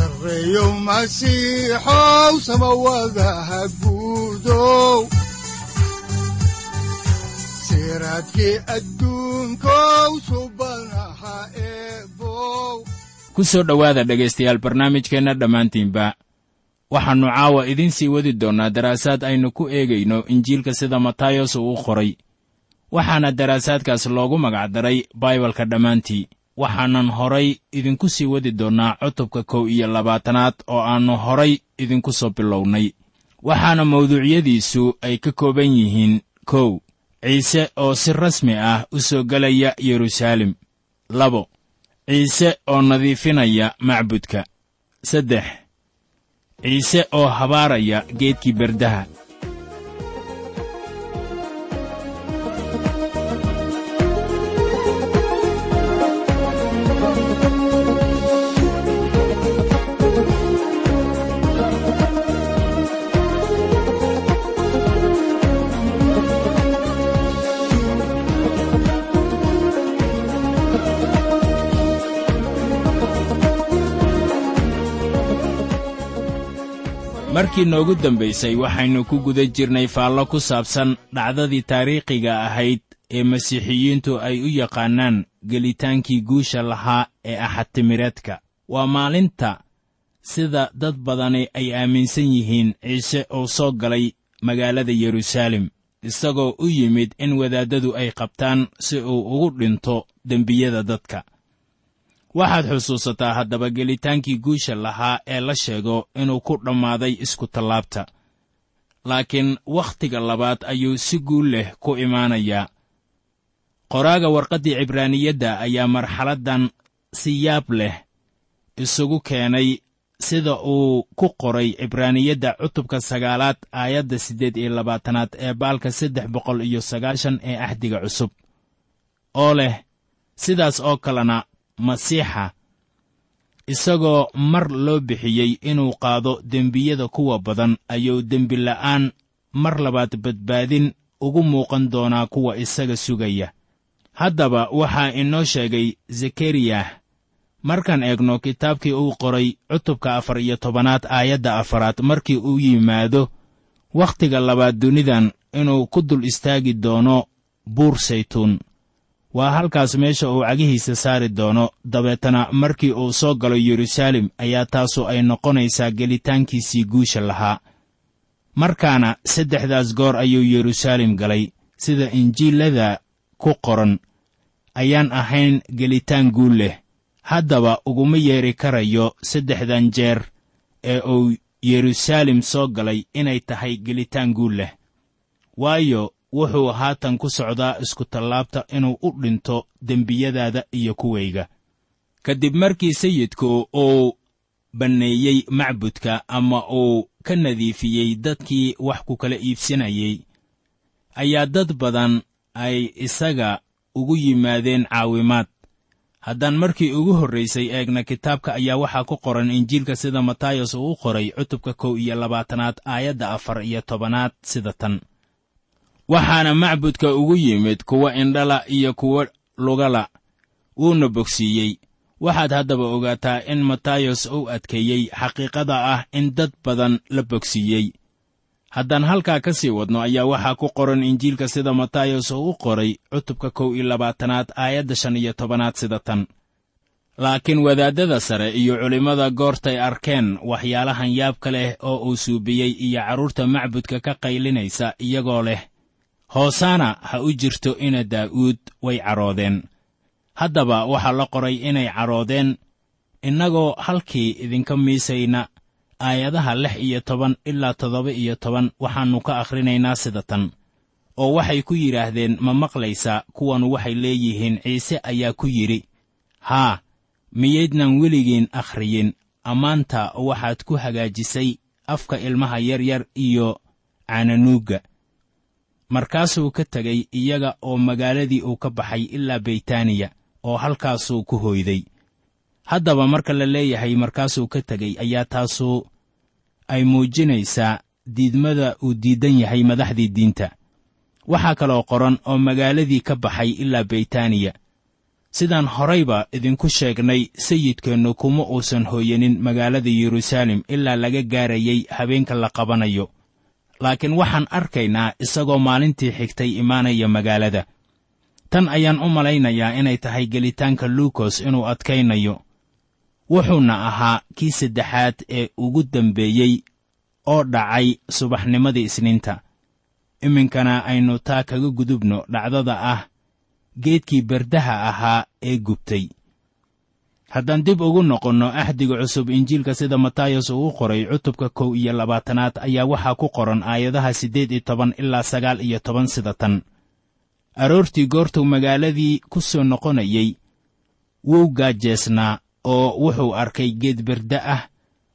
sareyow masiixow samawadaha guudow siraadkii adduunkow subanaha eebow ku soo dhowaada dhegaystayaal barnaamijkeenna dhammaantiinba. Waxaannu caawa idiin sii wadi doonnaa daraasaad aynu ku eegayno injiilka sida matayos uu u qoray. Waxaana daraasaadkaas loogu magacdaray baibalka dhammaantii waxaanan horay idinku sii wadi doonnaa cutubka kow iyo labaatanaad oo aannu horay idinku soo bilownay. Waxaana mawduucyadiisu ay ka kooban yihiin kow ciise oo si rasmi ah u soo gelaya yeruusaalem. Labo ciise oo nadiifinaya macbudka. Saddex ciise oo habaaraya geedkii berdaha markii noogu dambaysay waxaynu ku guda jirnay faallo ku saabsan dhacdadii taariikhiga ahayd ee masiixiyiintu ay u yaqaannaan gelitaankii guusha lahaa ee axadtimireedka. Waa maalinta sida dad badani ay aaminsan yihiin ciise uu soo galay magaalada yeruusaalem isagoo u yimid in wadaaddadu ay qabtaan si uu ugu dhinto dembiyada dadka waxaad xusuusataa haddaba gelitaankii guusha lahaa ee la sheego inuu ku dhammaaday iskutallaabta laakiin wakhtiga labaad ayuu si guul leh ku imaanayaa. Qoraaga warqaddii cibraaniyadda ayaa marxaladdan si yaab leh isugu keenay sida uu ku qoray cibraaniyadda cutubka sagaalaad aayadda siddeed iyo labaatanaad ee baalka saddex boqol iyo sagaashan ee axdiga cusub. Oo leh sidaas oo kalena masiixa isagoo mar loo bixiyey inuu qaado dembiyada kuwa badan ayuu dembi la'aan mar labaad badbaadin ugu muuqan doonaa kuwa isaga sugaya. Haddaba waxaa inoo sheegay zekariyah markaan eegno kitaabkii uu qoray cutubka afar iyo tobanaad aayadda afaraad markii uu yimaado wakhtiga labaad dunidan inuu ku dul istaagi doono buur saytuun waa halkaas meesha uu cagihiisa saari doono. Dabeetana markii uu soo galo yeruusaalem ayaa taasu ay noqonaysaa gelitaankiisii guusha lahaa. Markaana saddexdaas goor ayuu yeruusaalem galay. Sida injiilada ku qoran ayaan ahayn gelitaan guul leh. Haddaba uguma yeeri karayo saddexdan jeer ee uu yeruusaalem soo galay inay tahay gelitaan guul leh. Waayo wuxuu haatan ku socdaa iskutallaabta inuu u dhinto dembiyadaada iyo kuwayga ka dib markii sayidku uu banneeyey macbudka ama uu ka nadiifiyey dadkii wax ku kala iibsanayey ayaa dad badan ay isaga ugu yimaadeen caawimaad. Haddaan markii ugu horraysay eegna kitaabka ayaa waxaa ku qoran injiilka sida matayos uu u qoray cutubka kow iyo labaatanaad aayadda afar iyo tobanaad sida tan waxaana macbudka ugu yimid kuwa indhala iyo kuwa lugala. Wuuna bogsiiyey. Waxaad haddaba ogaataa in matayos uu adkeeyey xaqiiqada ah in dad badan la bogsiiyey. Haddaan halkaa ka sii wadno ayaa waxaa ku qoran injiilka sida matayos uu u qoray cutubka kow iyo labaatanaad aayadda shan iyo tobanaad sida tan. Laakiin wadaaddada sare iyo culimmada goortay arkeen waxyaalahan yaabka leh oo uu suubiyey iyo carruurta macbudka ka qaylinaysa iyagoo leh hoosaana ha u jirto ina daa'uud way cadhoodeen haddaba waxaa la qoray inay cadhoodeen innagoo halkii idinka miisayna aayadaha lix iyo toban ilaa toddoba iyo toban waxaannu ka akhrinaynaa sida tan oo waxay ku yidhaahdeen ma maqlaysaa kuwanu waxay leeyihiin ciise ayaa ku yidhi haa miyaydnan weligiin akhriyin ammaanta waxaad ku hagaajisay afka ilmaha yaryar iyo caananuugga markaasuu ka tegay iyaga oo magaaladii uu ka baxay ilaa beytaaniya oo halkaasuu ku hoyday haddaba marka la leeyahay markaasuu ka tegey ayaa taasu ay muujinaysaa diidmada uu diidan yahay madaxdii diinta. Waxaa kaloo qoran oo magaaladii ka baxay ilaa beytaaniya. Sidaan horayba idinku sheegnay sayidkeennu kuma uusan hooyanin magaalada yeruusaalem ilaa laga gaarayay habeenka la qabanayo laakiin waxaan arkaynaa isagoo maalintii xigtay imaanaya magaalada. Tan ayaan u malaynayaa inay tahay gelitaanka luukos inuu adkaynayo. Wuxuuna ahaa kii saddexaad ee ugu dambeeyey oo dhacay subaxnimadii isniinta. Iminkana aynu taa kaga gudubno dhacdada ah geedkii berdaha ahaa ee gubtay haddaan dib ugu noqonno axdiga cusub injiilka sida matayos uu u qoray cutubka kow iyo labaatanaad ayaa waxaa ku qoran aayadaha siddeed iyo toban ilaa sagaal iyo toban sida tan. Aroortii goortuu magaaladii ku soo noqonayey wuu gaajeesnaa oo wuxuu arkay geed berde ah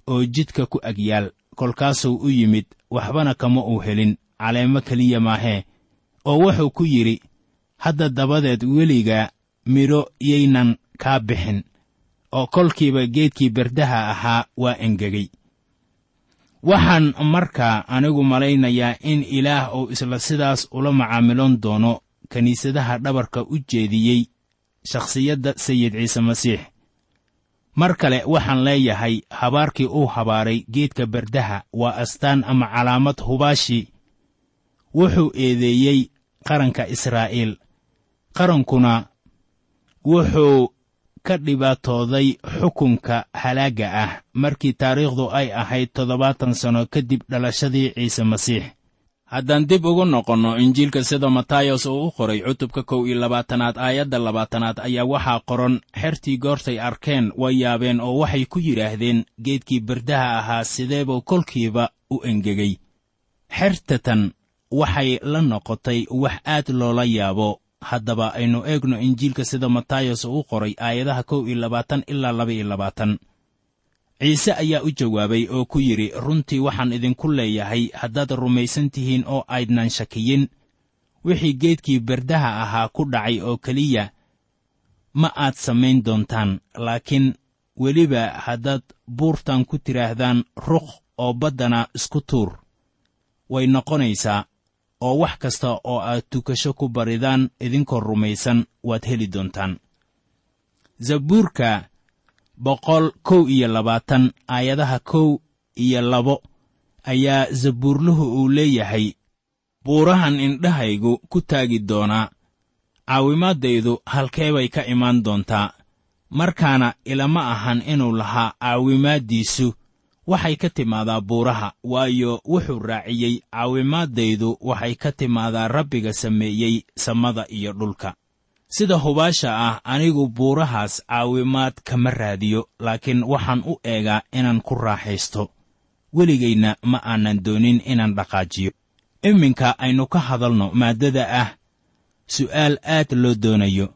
oo jidka ku agyaal kolkaasuu u yimid waxbana kama uu helin caleemo keliya maahee oo wuxuu ku yidhi hadda dabadeed weliga midho yaynan kaa bixin oo kolkiiba geedkii berdaha ahaa waa engegey waxaan markaa anigu malaynayaa in ilaah uu isla sidaas ula macaamiloon doono kiniisadaha dhabarka u jeediyey shakhsiyadda sayid ciise masiix. Mar kale waxaan leeyahay habaarkii uu habaaray geedka berdaha waa astaan ama calaamad hubaashi. Wuxuu eedeeyey qaranka israa'iil. Qarankuna wuxuu ka dhibaatooday xukunka halaagga ah markii taariikhdu ay ahayd toddobaatan sanno kadib dhalashadii ciise masiix. Haddaan dib ugu noqonno injiilka sida matayos uu u qoray cutubka kow iyo labaatanaad aayadda labaatanaad ayaa waxaa qoran xertii goortay arkeen way yaabeen oo waxay ku yidhaahdeen geedkii berdaha ahaa sideebuu kolkiiba u engegey xertatan waxay la noqotay wax aad loola yaabo haddaba aynu eegno injiilka sida matayos uu qoray aayadaha kow iyo labaatan ilaa laba iyo labaatan. Ciise ayaa u jawaabay oo ku yidhi runtii waxaan idinku leeyahay haddaad rumaysan tihiin oo aydnan shakiyin. Wixii geedkii berdaha ahaa ku dhacay oo keliya ma aad samayn doontaan. Laakiin weliba haddaad buurtan ku tidhaahdaan ruq oo baddana isku tuur. Way noqonaysaa oo wax kasta oo aad tukasho ku baridaan idinkoo rumaysan waad heli doontaan. Zabuurka boqol kow iyo labaatan aayadaha kow iyo labo ayaa zabuurluhu uu leeyahay. Buurahan indhahaygu ku taagi doonaa. Caawimaaddaydu halkee bay ka imaan doontaa. Markaana ilama ahan inuu lahaa caawimaaddiisu waxay ka timaadaa buuraha waayo wuxuu raaciyey caawimaaddaydu waxay ka timaadaa rabbiga sameeyey samada iyo dhulka. Sida hubaasha ah anigu buurahaas caawimaad kama raadiyo laakiin waxaan u eegaa inaan ku raaxaysto. Weligayna ma aanan doonin inaan dhaqaajiyo. Iminka aynu ka hadalno maaddada ah su'aal aad loo doonayo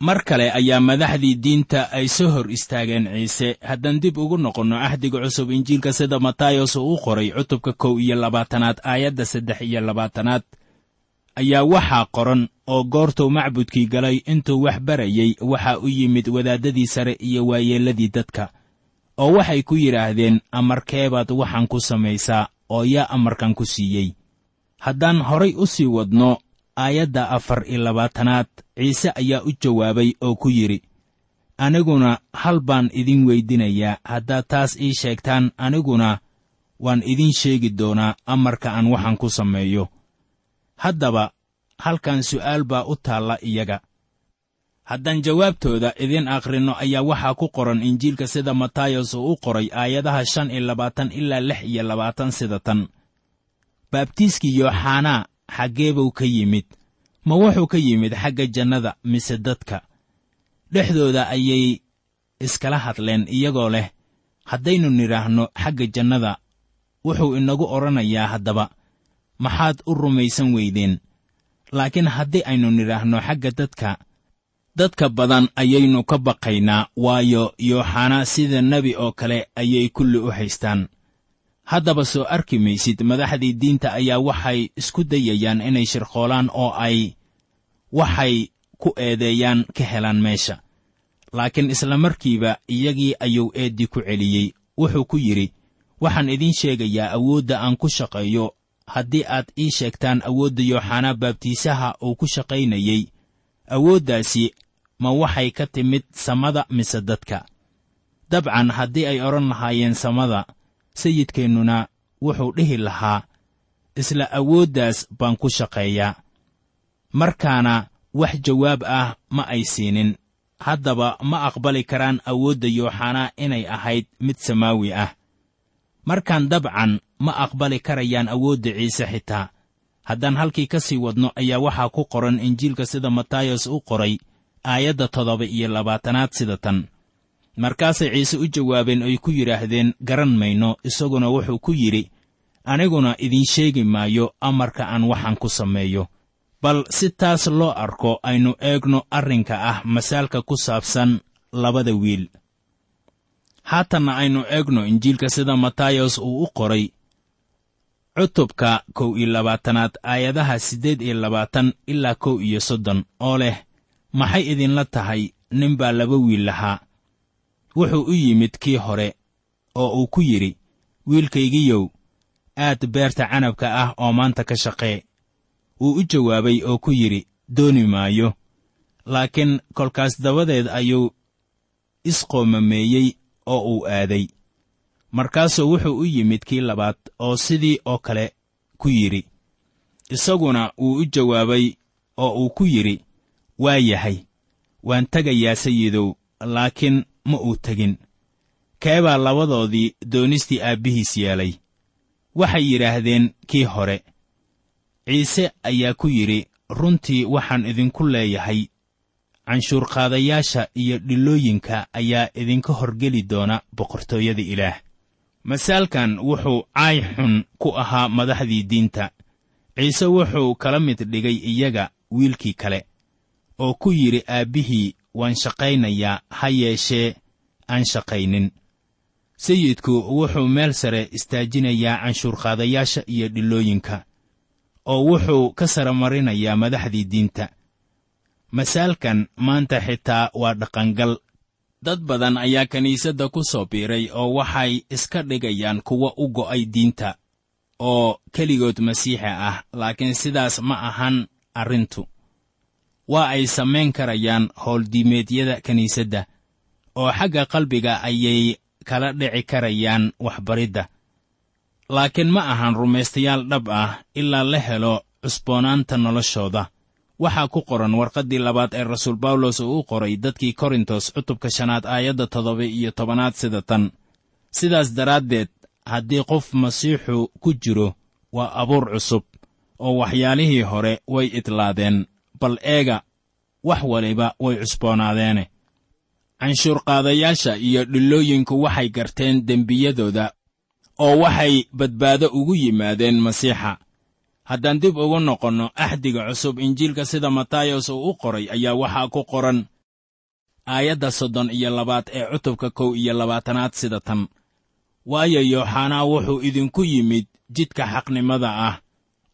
mar kale ayaa madaxdii diinta ay soo hor istaageen ciise. Haddaan dib ugu noqonno ahdiga cusub injiilka sida matayos uu u qoray cutubka kow iyo labaatanaad aayadda saddex iyo labaatanaad ayaa waxaa qoran oo goortuu macbudkii galay intuu wax barayey waxaa u yimid wadaaddadii sare iyo waayeelladii dadka oo waxay ku yidhaahdeen amarkeebaad waxaan ku samaysaa oo yaa amarkan ku siiyey. Haddaan horay u sii wadno aayadda afar iyo labaatanaad ciise ayaa u jawaabay oo ku yidhi aniguna hal baan idin weydinayaa haddaad taas ii sheegtaan aniguna waan idin sheegi doonaa amarka aan waxaan ku sameeyo. Haddaba halkan su'aal baa u taalla iyaga. Haddaan jawaabtooda idin akhrinno ayaa waxaa ku qoran injiilka sida matayos uu u qoray aayadaha shan iyo labaatan ilaa lix iyo labaatan sida tan. Baabtiiskii yooxanaa xaggee buu ka yimid ma wuxuu ka yimid xagga jannada mise dadka? Dhexdooda ayay iskala hadleen iyagoo leh haddaynu nidhaahno xagga jannada wuxuu inagu odhanayaa haddaba maxaad u rumaysan weydeen. Laakiin haddii aynu nidhaahno xagga dadka dadka badan ayaynu ka baqaynaa waayo yooxanaa sida nebi oo kale ayay kulli u haystaan haddaba soo arki maysid madaxdii diinta ayaa waxay isku dayayaan inay shirqoolaan oo ay waxay ku eedeeyaan ka helaan meesha. Laakiin isla markiiba iyagii ayuu eeddii ku celiyey. Wuxuu ku yidhi waxaan idiin sheegayaa awoodda aan ku shaqeeyo. Haddii aad ii sheegtaan awoodda yooxanaa baabtiisaha uu ku shaqaynayey awooddaasi ma waxay ka timid samada mise dadka? Dabcan haddii ay odhan lahaayeen samada sayidkeennuna wuxuu dhihi lahaa isla awooddaas baan ku shaqeeyaa markaana wax jawaab ah ma ay siinin. Haddaba ma aqbali karaan awoodda yooxanaa inay ahayd mid samaawi ah. Markaan dabcan ma aqbali karayaan awoodda ciise xitaa. Haddaan halkii ka sii wadno ayaa waxaa ku qoran injiilka sida matayos u qoray aayadda toddoba iyo labaatanaad sida tan markaasay ciise u jawaabeen oy ku yidhaahdeen garan mayno isaguna wuxuu ku yidhi aniguna idiin sheegi maayo amarka aan waxaan ku sameeyo. Bal si taas loo arko aynu eegno arrinka ah masaalka ku saabsan labada wiil. Haatanna aynu eegno injiilka sida matayos uu u qoray cutubka kow iyo labaatanaad aayadaha siddeed iyo labaatan ilaa kow iyo soddon oo leh maxay idinla tahay? Nin baa laba wiil lahaa wuxuu u yimid kii hore oo uu ku yidhi wiilkaygiyow aad beerta canabka ah oo maanta ka shaqee. Wuu u jawaabay oo ku yidhi dooni maayo. Laakiin kolkaas dabadeed ayuu isqoomameeyey oo uu aaday. Markaasuu wuxuu u yimid kii labaad oo sidii oo kale ku yidhi. Isaguna wuu u jawaabay oo uu ku yidhi waa yahay waan tegayaa sayidow laakiin ma uu tegin. Kee baa labadoodii doonistii aabbihiis yeelay. Waxay yidhaahdeen kii hore. Ciise ayaa ku yidhi runtii waxaan idinku leeyahay. Canshuurqaadayaasha iyo dhilooyinka ayaa idinka horgeli doona boqortooyada ilaah. Masaalkan wuxuu caay xun ku ahaa madaxdii diinta. Ciise wuxuu kala mid dhigay iyaga wiilkii kale oo ku yidhi aabbihii waan shaqaynayaa ha yeeshee aan shaqaynin. Sayidku wuxuu meel sare istaajinayaa canshuurqaadayaasha iyo dhilooyinka oo wuxuu ka sara marinayaa madaxdii diinta. Masaalkan maanta xitaa waa dhaqangal. Dad badan ayaa kiniisadda ku soo biiray oo waxay iska dhigayaan kuwa u go'ay diinta oo keligood masiixi ah laakiin sidaas ma ahan arrintu waa ay samayn karayaan howldiimeedyada kiniisadda oo xagga qalbiga ayay kala dhici karayaan waxbaridda. Laakiin ma ahan rumaystayaal dhab ah ilaa la helo cusboonaanta noloshooda. Waxaa ku qoran warqaddii labaad ee rasuul bawlos uu u qoray dadkii korintos cutubka shanaad aayadda toddoba iyo tobanaad sida tan. Sidaas daraaddeed haddii qof masiixu ku jiro waa abuur cusub oo waxyaalihii hore way idlaadeen bal eega wax waliba way cusboonaadeene canshuurqaadayaasha iyo dhillooyinku waxay garteen dembiyadooda oo waxay badbaado ugu yimaadeen masiixa. Haddaan dib ugu noqonno axdiga cusub injiilka sida matayos uu u qoray ayaa waxaa ku qoran aayadda soddon iyo labaad ee cutubka kow iyo labaatanaad sida tan. Waayo yooxanaa wuxuu idinku yimid jidka xaqnimada ah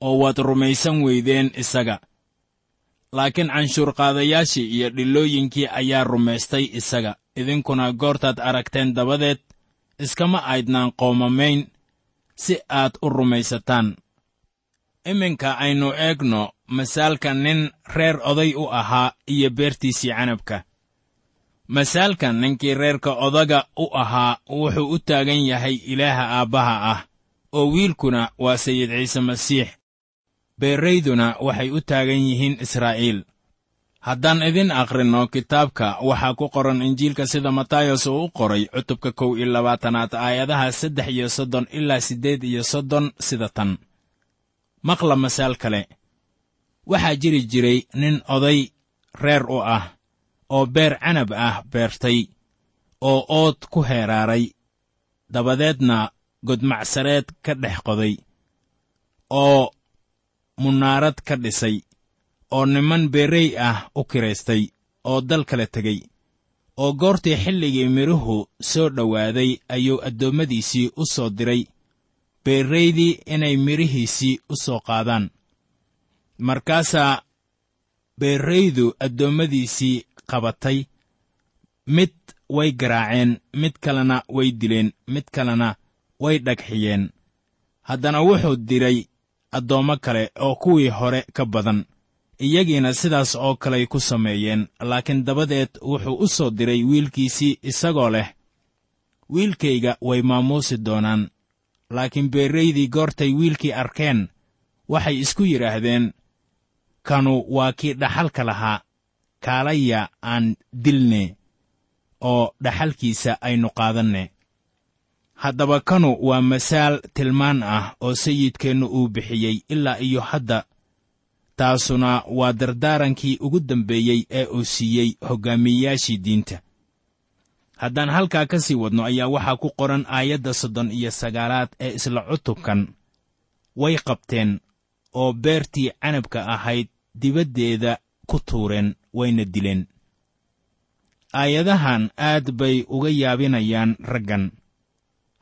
oo waad rumaysan weydeen isaga laakiin canshuurqaadayaashii iyo dhillooyinkii ayaa rumaystay isaga. Idinkuna goortaad aragteen dabadeed iskama aydnaan qoomamayn si aad u rumaysataan. Iminka aynu eegno masaalka nin reer oday u ahaa iyo beertiisii canabka. Masaalkan ninkii reerka odaga u ahaa wuxuu u taagan yahay ilaaha aabbaha ah oo wiilkuna waa sayid ciise masiix beerayduna waxay u taagan yihiin israa'iil. Haddaan idin akhrinno kitaabka waxaa ku qoran injiilka sida matayos uu u qoray cutubka kow iyo labaatanaad aayadaha saddex iyo soddon ilaa siddeed iyo soddon sida tan. Maqla masaal kale. Waxaa jiri jiray nin oday reer u ah oo beer canab ah beertay oo ood ku heeraaray. Dabadeedna godmacsareed ka dhex qoday oo munaarad ka dhisay oo niman beerey ah u kiraystay oo dal kala tegey oo goortii xilligii midhuhu soo dhowaaday ayuu addoommadiisii u soo diray beerraydii inay midhihiisii u soo qaadaan. Markaasaa beerraydu addoommadiisii qabatay mid way garaaceen mid kalena way dileen mid kalena way dhagxiyeen. Haddana wuxuu diray addoommo kale oo kuwii hore ka badan. Iyagiina sidaas oo kaley ku sameeyeen laakiin dabadeed wuxuu u soo diray wiilkiisii isagoo leh wiilkayga way maamuusi doonaan laakiin beerraydii goortay wiilkii arkeen waxay isku yidhaahdeen kanu waa kii dhaxalka lahaa kaalaya aan dilne oo dhaxalkiisa aynu qaadanne haddaba kanu waa masaal tilmaan ah oo sayidkeennu uu bixiyey ilaa iyo hadda taasuna waa dardaarankii ugu dambeeyey ee uu siiyey hoggaamiyeyaashii diinta. Haddaan halkaa ka sii wadno ayaa waxaa ku qoran aayadda soddon iyo sagaalaad ee isla cutubkan. Way qabteen oo beertii canabka ahayd dibaddeeda ku tuureen wayna dileen. Aayadahan aad bay uga yaabinayaan raggan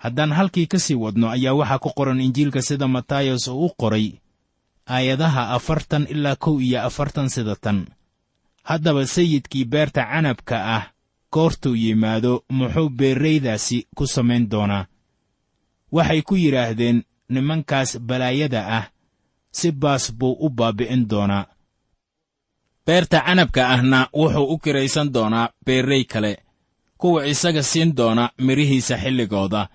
haddaan halkii ka sii wadno ayaa waxaa ku qoran injiilka sida matayos uu u qoray aayadaha afartan ilaa kow iyo afartan sida tan. Haddaba sayidkii beerta canabka ah goortuu yimaado muxuu beerraydaasi ku samayn doonaa. Waxay ku yidhaahdeen nimankaas balaayada ah si baas buu u baabbi'in doonaa. Beerta canabka ahna wuxuu u kiraysan doonaa beerray kale kuwa isaga siin doona midhihiisa xilligooda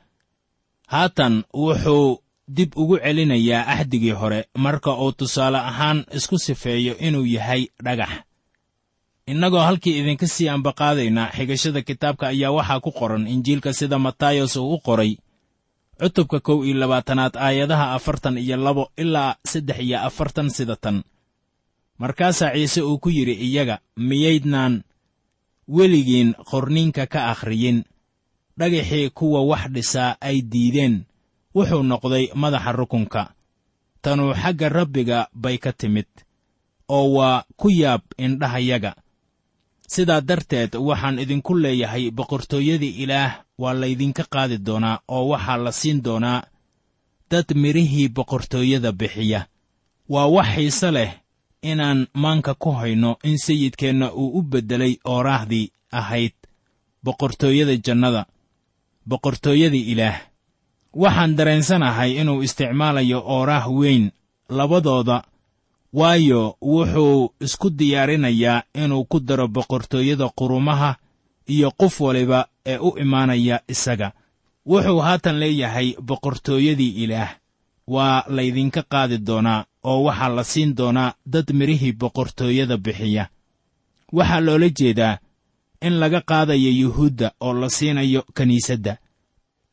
haatan wuxuu dib ugu celinayaa axdigii hore marka uu tusaale ahaan isku sifeeyo inuu yahay dhagax. Innagoo halkii idinka sii ambaqaadaynaa xigashada kitaabka ayaa waxaa ku qoran injiilka sida matayos uu u qoray cutubka kow iyo labaatanaad aayadaha afartan iyo labo ilaa saddex iyo afartan sida tan. Markaasaa ciise uu ku yidhi iyaga miyaydnaan weligiin qorniinka ka akhriyin dhagaxii kuwa wax dhisaa ay diideen wuxuu noqday madaxa rukunka. Tanuu xagga rabbiga bay ka timid oo waa ku yaab indhahayaga sidaa darteed waxaan idinku leeyahay boqortooyadii ilaah waa laydinka qaadi doonaa oo waxaa la siin doonaa dad midhihii boqortooyada bixiya. Waa wax xiise leh inaan maanka ku hayno in sayidkeenna uu u beddelay ooraahdii ahayd boqortooyada jannada boqortooyadii ilaah. Waxaan dareensanahay inuu isticmaalayo ooraah weyn labadooda waayo wuxuu isku diyaarinayaa inuu ku daro boqortooyada qurumaha iyo qof waliba ee u imaanaya isaga. Wuxuu haatan leeyahay boqortooyadii ilaah. Waa laydinka qaadi doonaa oo waxaa la siin doonaa dad midhihii boqortooyada bixiya. Waxaa loola jeedaa in laga qaadayo yuhuudda oo la siinayo kiniisadda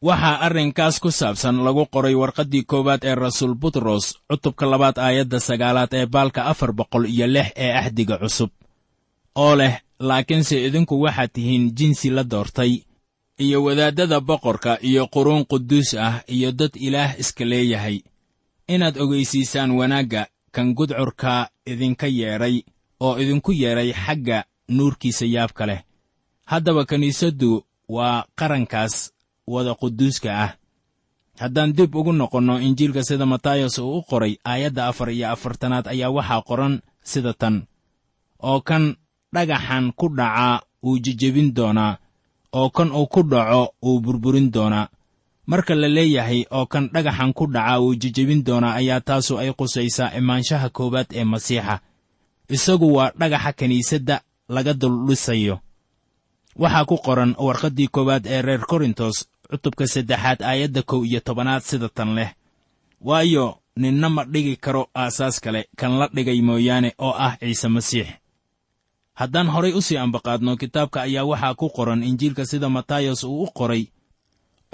waxaa arrinkaas ku saabsan lagu qoray warqaddii koowaad ee rasuul butros cutubka labaad aayadda sagaalaad ee baalka afar boqol iyo lix ee axdiga cusub. Oo leh laakiinse idinku waxaad tihiin jinsi la doortay iyo wadaaddada boqorka iyo quruun quduus ah iyo dad ilaah iska leeyahay. Inaad ogaysiisaan wanaagga kan gudcurka idinka yeedhay oo idinku yeedhay xagga nuurkiisa yaabka leh haddaba kiniisaddu waa qarankaas wada quduuska ah. Haddaan dib ugu noqonno injiilka sida matayos uu u qoray aayadda afar iyo afartanaad ayaa waxaa qoran sida tan oo kan dhagaxan ku dhacaa wuu jejebin doonaa oo kan uu ku dhaco wuu burburin doonaa. Marka la leeyahay oo kan dhagaxan ku dhaca wuu jejebin doonaa ayaa taasu ay qusaysaa imaanshaha koowaad ee masiixa. Isagu waa dhagaxa kiniisadda laga duldhisayo waxaa ku qoran warqaddii koowaad ee reer korintos cutubka saddexaad aayadda kow iyo tobanaad sida tan leh. Waayo ninna ma dhigi karo aasaas kale kan la dhigay mooyaane oo ah ciise masiix. Haddaan horay u sii ambaqaadno kitaabka ayaa waxaa ku qoran injiilka sida matayos uu u qoray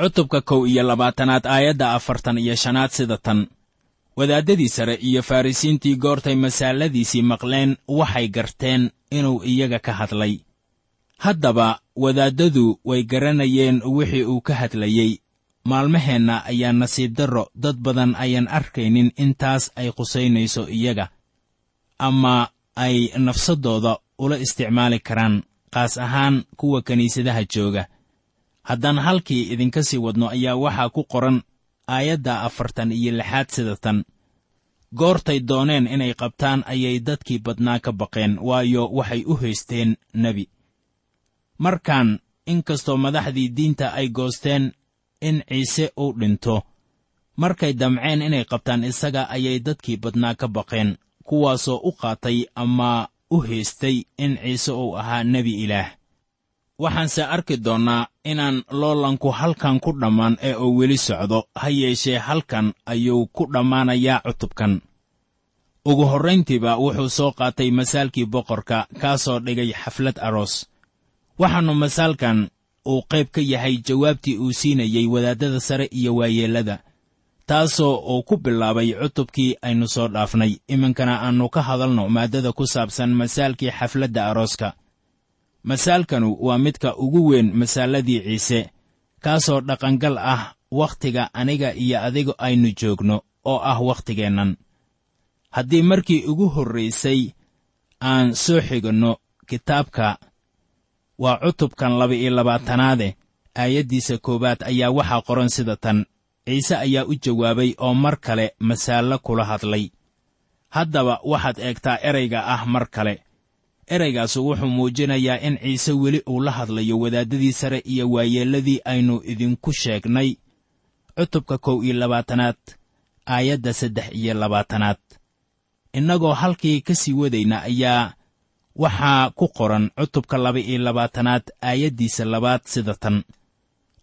cutubka kow iyo labaatanaad aayadda afartan iyo shanaad sida tan. Wadaaddadii sare iyo farrisiintii goortay masaaladiisii maqleen waxay garteen inuu iyaga ka hadlay haddaba wadaaddadu way garanayeen wixii uu ka hadlayey maalmaheenna ayaa nasiib darro dad badan ayaan arkaynin intaas ay qusaynayso iyaga. Ama ay nafsaddooda ula isticmaali karaan qaas ahaan kuwa kiniisadaha jooga. Haddaan halkii idinka sii wadno ayaa waxaa ku qoran aayadda afartan iyo lixaad sida tan. Goortay dooneen inay qabtaan ayay dadkii badnaa ka baqeen waayo waxay u haysteen nebi markaan in kastoo madaxdii diinta ay goosteen in ciise uu dhinto. Markay damceen inay qabtaan isaga ayay dadkii badnaa ka baqeen kuwaasoo u qaatay ama u haystay in ciise uu ahaa nebi ilaah. Waxaanse arki doonnaa inaan loolanku halkan ku dhammaan ee uu weli socdo ha yeeshee halkan ayuu ku dhammaanayaa cutubkan. Ugu horrayntiiba wuxuu soo qaatay masaalkii boqorka kaasoo dhigay xaflad aroos waxaannu masaalkan uu qayb ka yahay jawaabtii uu siinayey wadaaddada sare iyo waayeellada taasoo uu ku bilaabay cutubkii aynu soo dhaafnay. Iminkana aannu ka hadalno maaddada ku saabsan masaalkii xafladda arooska. Masaalkanu waa midka ugu weyn masaaladii ciise kaasoo dhaqangal ah wakhtiga aniga iyo adiga aynu joogno oo ah waktigeennan haddii markii ugu horraysay aan soo xiganno kitaabka waa cutubkan laba-iyo labaatanaade aayaddiisa koowaad ayaa waxaa qoran sida tan. Ciise ayaa u jawaabay oo mar kale masaallo kula hadlay. Haddaba waxaad eegtaa erayga ah mar kale. Eraygaasu wuxuu muujinayaa in ciise weli uu la hadlayo wadaaddadii sare iyo waayeelladii aynu idinku sheegnay. Cutubka kow iyo labaatanaad aayadda saddex iyo labaatanaad. Innagoo halkii ka sii wadayna ayaa waxaa ku qoran cutubka laba-iyo labaatanaad aayaddiisa labaad sida tan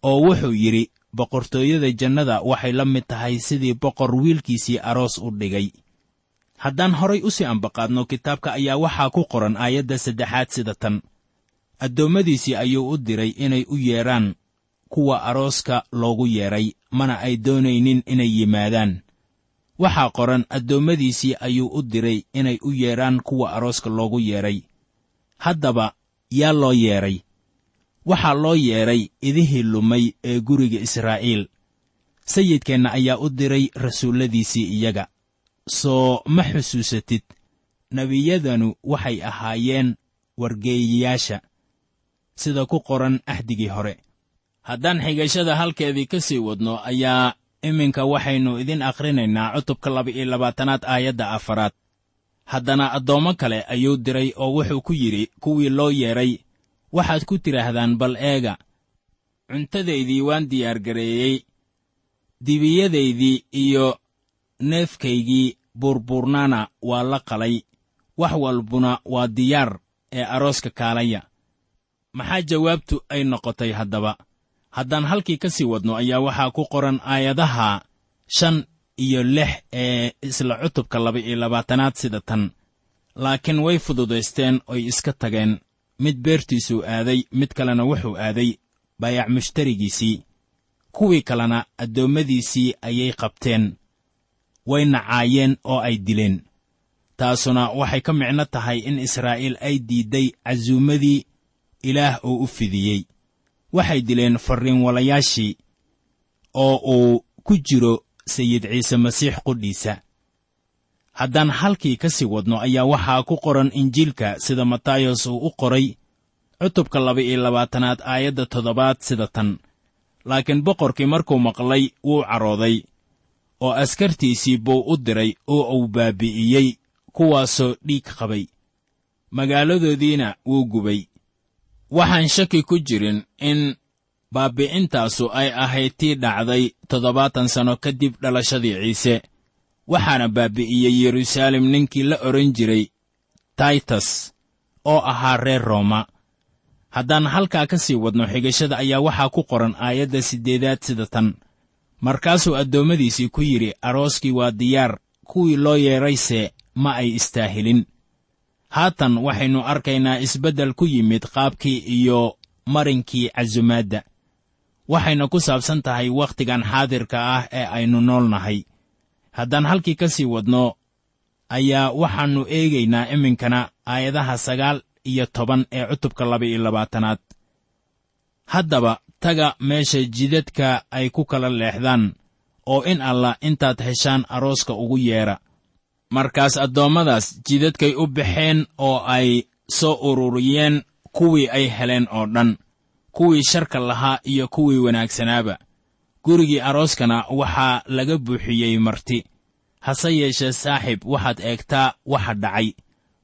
oo wuxuu yidhi boqortooyada jannada waxay la mid tahay sidii boqor wiilkiisii aroos u dhigay. Haddaan horay u sii ambaqaadno kitaabka ayaa waxaa ku qoran aayadda saddexaad sida tan addoommadiisii ayuu u diray inay u yeedhaan kuwa arooska loogu yeedhay mana ay doonaynin inay yimaadaan waxaa qoran addoommadiisii ayuu u diray inay u yeedhaan kuwa arooska loogu yeedhay haddaba yaa loo yeedhay waxaa loo yeedhay idihii lumay ee guriga israa'iil. Sayidkeenna ayaa u diray rasuulladiisii iyaga. Soo ma xusuusatid nebiyadanu waxay ahaayeen wargeeyayaasha sida ku qoran axdigii hore. Haddaan xigashada halkeedii ka sii wadno ayaa iminka waxaynu idin akhrinaynaa cutubka laba-iyo labaatanaad aayadda afaraad. Haddana addoommo kale ayuu diray oo wuxuu ku yidhi kuwii loo yeedhay waxaad ku tidhaahdaan bal eega. Cuntadaydii waan diyaargareeyey dibiyadaydii iyo neefkaygii buurbuurnaana waa la qalay. Wax walbuna waa diyaar ee arooska kaalaya. Maxaa jawaabtu ay noqotay haddaba haddaan halkii ka sii wadno ayaa waxaa ku qoran aayadaha shan iyo lix ee isla cutubka laba-iyo labaatanaad sida tan. Laakiin way fududaysteen oy iska tageen. Mid beertiisuu aaday mid kalena wuxuu aaday baayac mushtarigiisii. Kuwii kalena addoommadiisii ayay qabteen. Way nacaayeen oo ay dileen. Taasuna waxay ka micno tahay in israa'iil ay diidday casuumadii ilaah oo u fidiyey waxay dileen farriinwalayaashii oo uu ku jiro sayid ciise masiix qudhiisa haddaan halkii ka sii wadno ayaa waxaa ku qoran injiilka sida matayos uu u qoray cutubka laba-iyo labaatanaad aayadda toddobaad sida tan. Laakiin boqorkii markuu maqlay wuu carooday oo askartiisii buu u diray oo uu baabi'iyey kuwaasoo dhiig qabay. Magaaladoodiina wuu gubay waxaan shaki ku jirin in baabbi'intaasu ay ahayd tii dhacday toddobaatan sanno kadib dhalashadii ciise. Waxaana baabbi'iyey yeruusaalem ninkii la odhan jiray taytas oo ahaa reer rooma. Haddaan halkaa ka sii wadno xigashada ayaa waxaa ku qoran aayadda siddeedaad sida tan. Markaasuu addoommadiisii ku yidhi arooskii waa diyaar kuwii loo yeedrayse ma ay istaahilin haatan waxaynu arkaynaa isbeddel ku yimid qaabkii iyo marinkii casumaadda. Waxayna ku saabsan tahay wakhtigan xaadirka ah ee aynu nool nahay haddaan halkii ka sii wadno ayaa waxaannu eegaynaa iminkana aayadaha sagaal iyo toban ee cutubka laba-iyo labaatanaad. Haddaba taga meesha jidadka ay ku kala leexdaan oo in allah intaad heshaan arooska ugu yeedha markaas addoommadaas jidadkay u baxeen oo ay soo ururiyeen kuwii ay heleen oo dhan kuwii sharka lahaa iyo kuwii wanaagsanaaba gurigii arooskana waxaa laga buuxiyey marti. Hase yeeshee saaxiib waxaad eegtaa waxa dhacay.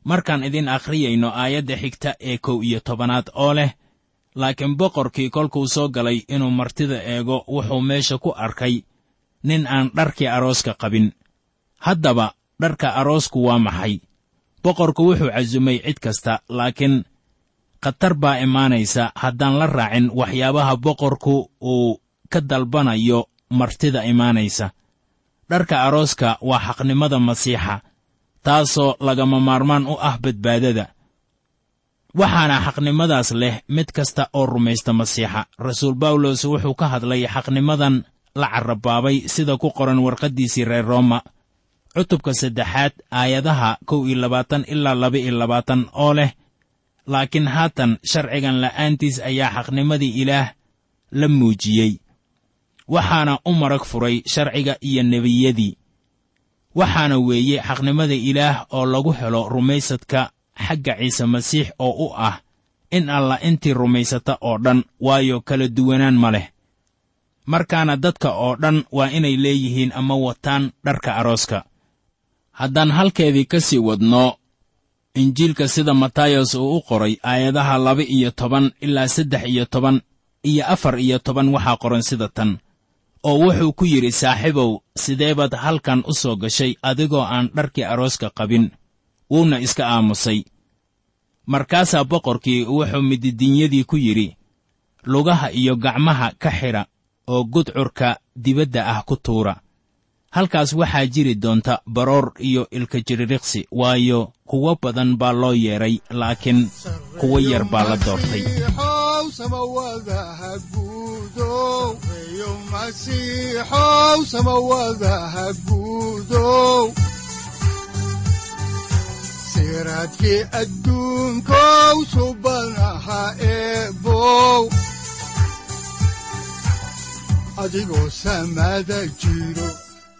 Markaan idin akhriyayno aayadda xigta ee kow iyo tobanaad oo leh laakiin boqorkii kolkuu soo galay inuu martida eego wuxuu meesha ku arkay nin aan dharkii arooska qabin. Haddaba dharka aroosku waa maxay? Boqorku wuxuu casumay cid kasta laakiin khatar baa imaanaysa haddaan la raacin waxyaabaha boqorku uu ka dalbanayo martida imaanaysa. Dharka arooska waa xaqnimada masiixa taasoo lagama maarmaan u ah badbaadada. Waxaana xaqnimadaas leh mid kasta oo rumaysta masiixa. Rasuul bawlos wuxuu ka hadlay xaqnimadan la carrabaabay sida ku qoran warqaddiisii reer rooma cutubka saddexaad aayadaha kow iyo labaatan ilaa laba iyo labaatan oo leh laakiin haatan sharcigan la'aantiis ayaa xaqnimadii ilaah la muujiyey. Waxaana u marag furay sharciga iyo nebiyadii. Waxaana weeye xaqnimada ilaah oo lagu helo rumaysadka xagga ciise masiix oo u ah in alla intii rumaysata oo dhan waayo kala duwanaan ma leh. Markaana dadka oo dhan waa inay leeyihiin ama wataan dharka arooska haddaan halkeedii ka sii wadno injiilka sida matayos uu u qoray aayadaha laba iyo toban ilaa saddex iyo toban iyo afar iyo toban waxaa qoran sida tan oo wuxuu ku yidhi saaxiibow sidee baad halkan u soo gashay adigoo aan dharkii arooska qabin? Wuuna iska aamusay. Markaasaa boqorkii wuxuu mididinyadii ku yidhi lugaha iyo gacmaha ka xidha oo gudcurka dibadda ah ku tuura halkaas waxaa jiri doonta baroor iyo ilka jiririqsi waayo kuwo badan baa loo yeedhay laakiin kuwo yar baa la doortay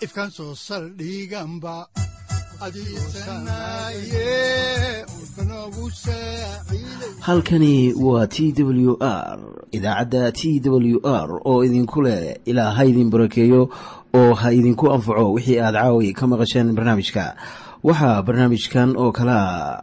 ifkaan soo saldhiganba halkani waa t w r idaacadda t w r oo idinku leh ilaa ha idin barakeeyo oo ha idinku anfaco wixii aad caawi ka maqasheen barnaamijka. Waxaa barnaamijkan oo kalaa